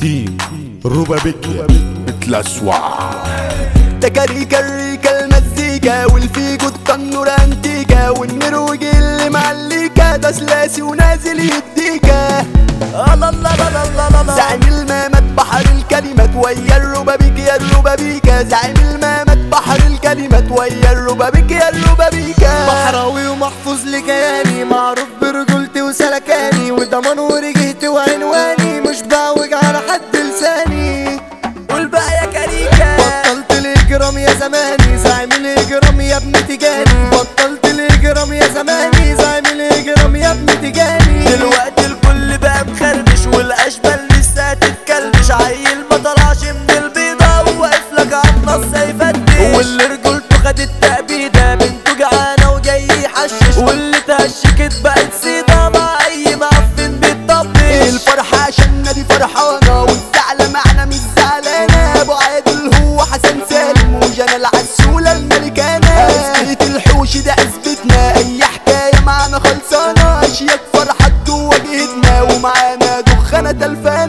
تيم روبابيكيا بتلسوع تكاريكا الريكا المزيكا والفيجو التنور انتيكا والنرويج اللي معليكا ده سلاسي ونازل يديكا الله الله الله الله الله زعيم المامات بحر الكلمات ويا الربابيك يا الربابيكا زعيم المامات بحر الكلمات ويا الربابيك يا الربابيكا بحراوي ومحفوظ لكياني معروف برجولتي وسلكاني وضمان ورجهتي وعنواني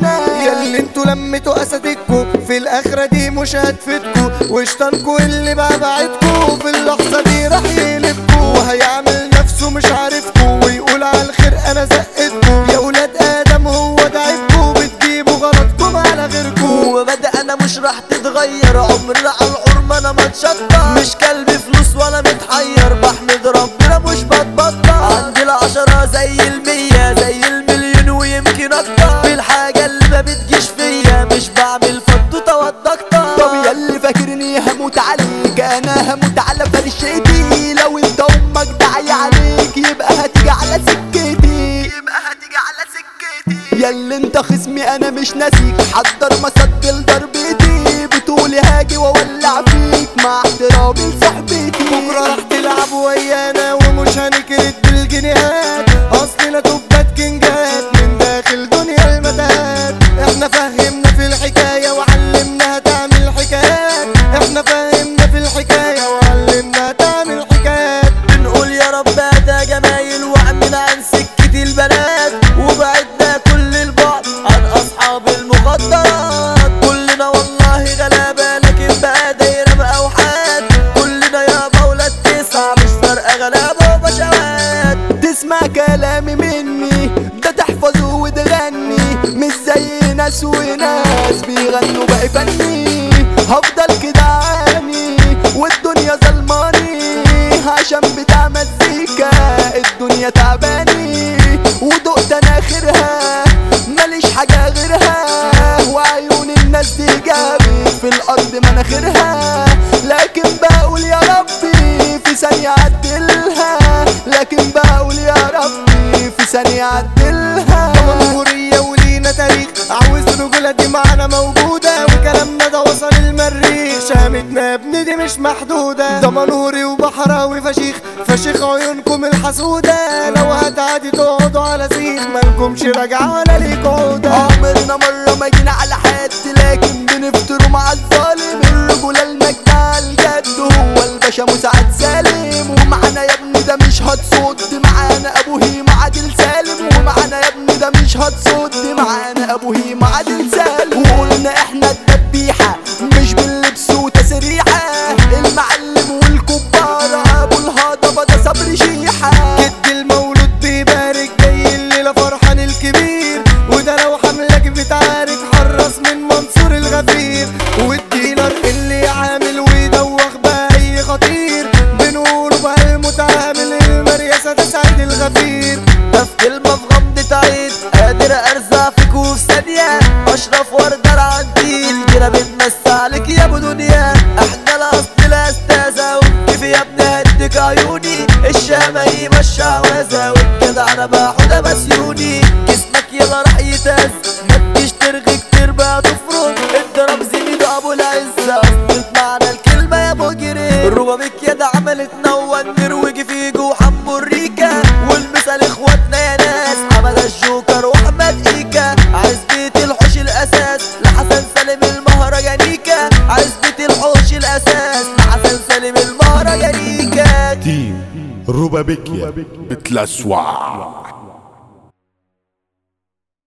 تلفانة ياللي أنتوا لميتوا أسدكوا في الآخرة دي مش هتفيدكوا. وشطانكوا اللي بقى بعدكوا في اللحظة دي راح يقلبكوا وهيعمل نفسه مش عارفكوا ويقول على الخير أنا زقتكوا. يا ولاد آدم هو ده عيبكوا بتجيبوا غلطكم على غيركوا. وبدأ أنا مش راح تتغير. عمرنا على الحرمة أنا ما أتشطر. مش كلب فلوس ولا متحير. بحمد ربنا مش بتبطل ناسيك حضر مسجل ضربتي بتقولي هاجي واولع غلابة وبشوات تسمع كلامي مني. ده تحفظه وتغني مش زي ناس وناس بيغنوا بقى فني هفضل كده عاني. والدنيا ظلماني. عشان بتاع مزيكا الدنيا تعباني. ودقت أنا آخرها. ماليش حاجة غيرها. وعيون الناس دي جابت في الأرض مناخيرها. لكن بقول يا ربي في ثانية عدلها لكن بقول يا ربي في ثانية عدلها. جمهورية ولينا تاريخ. عاوز رجولة دي معانا موجودة. وكلامنا ده وصل المريخ. شهامتنا يا ابني دي مش محدودة. ده منوري وبحراوي فشيخ. فشيخ عيونكم الحسودة. لو هتعدي تقعدوا على زيت مالكمش راجعة ولا ليك عودة عمرنا مرة ما جينا على حد. لكن بنفتروا مع معانا ابو هيما عادل سالم الشامة يمشى عوازة Roubabekia, toute la soirée.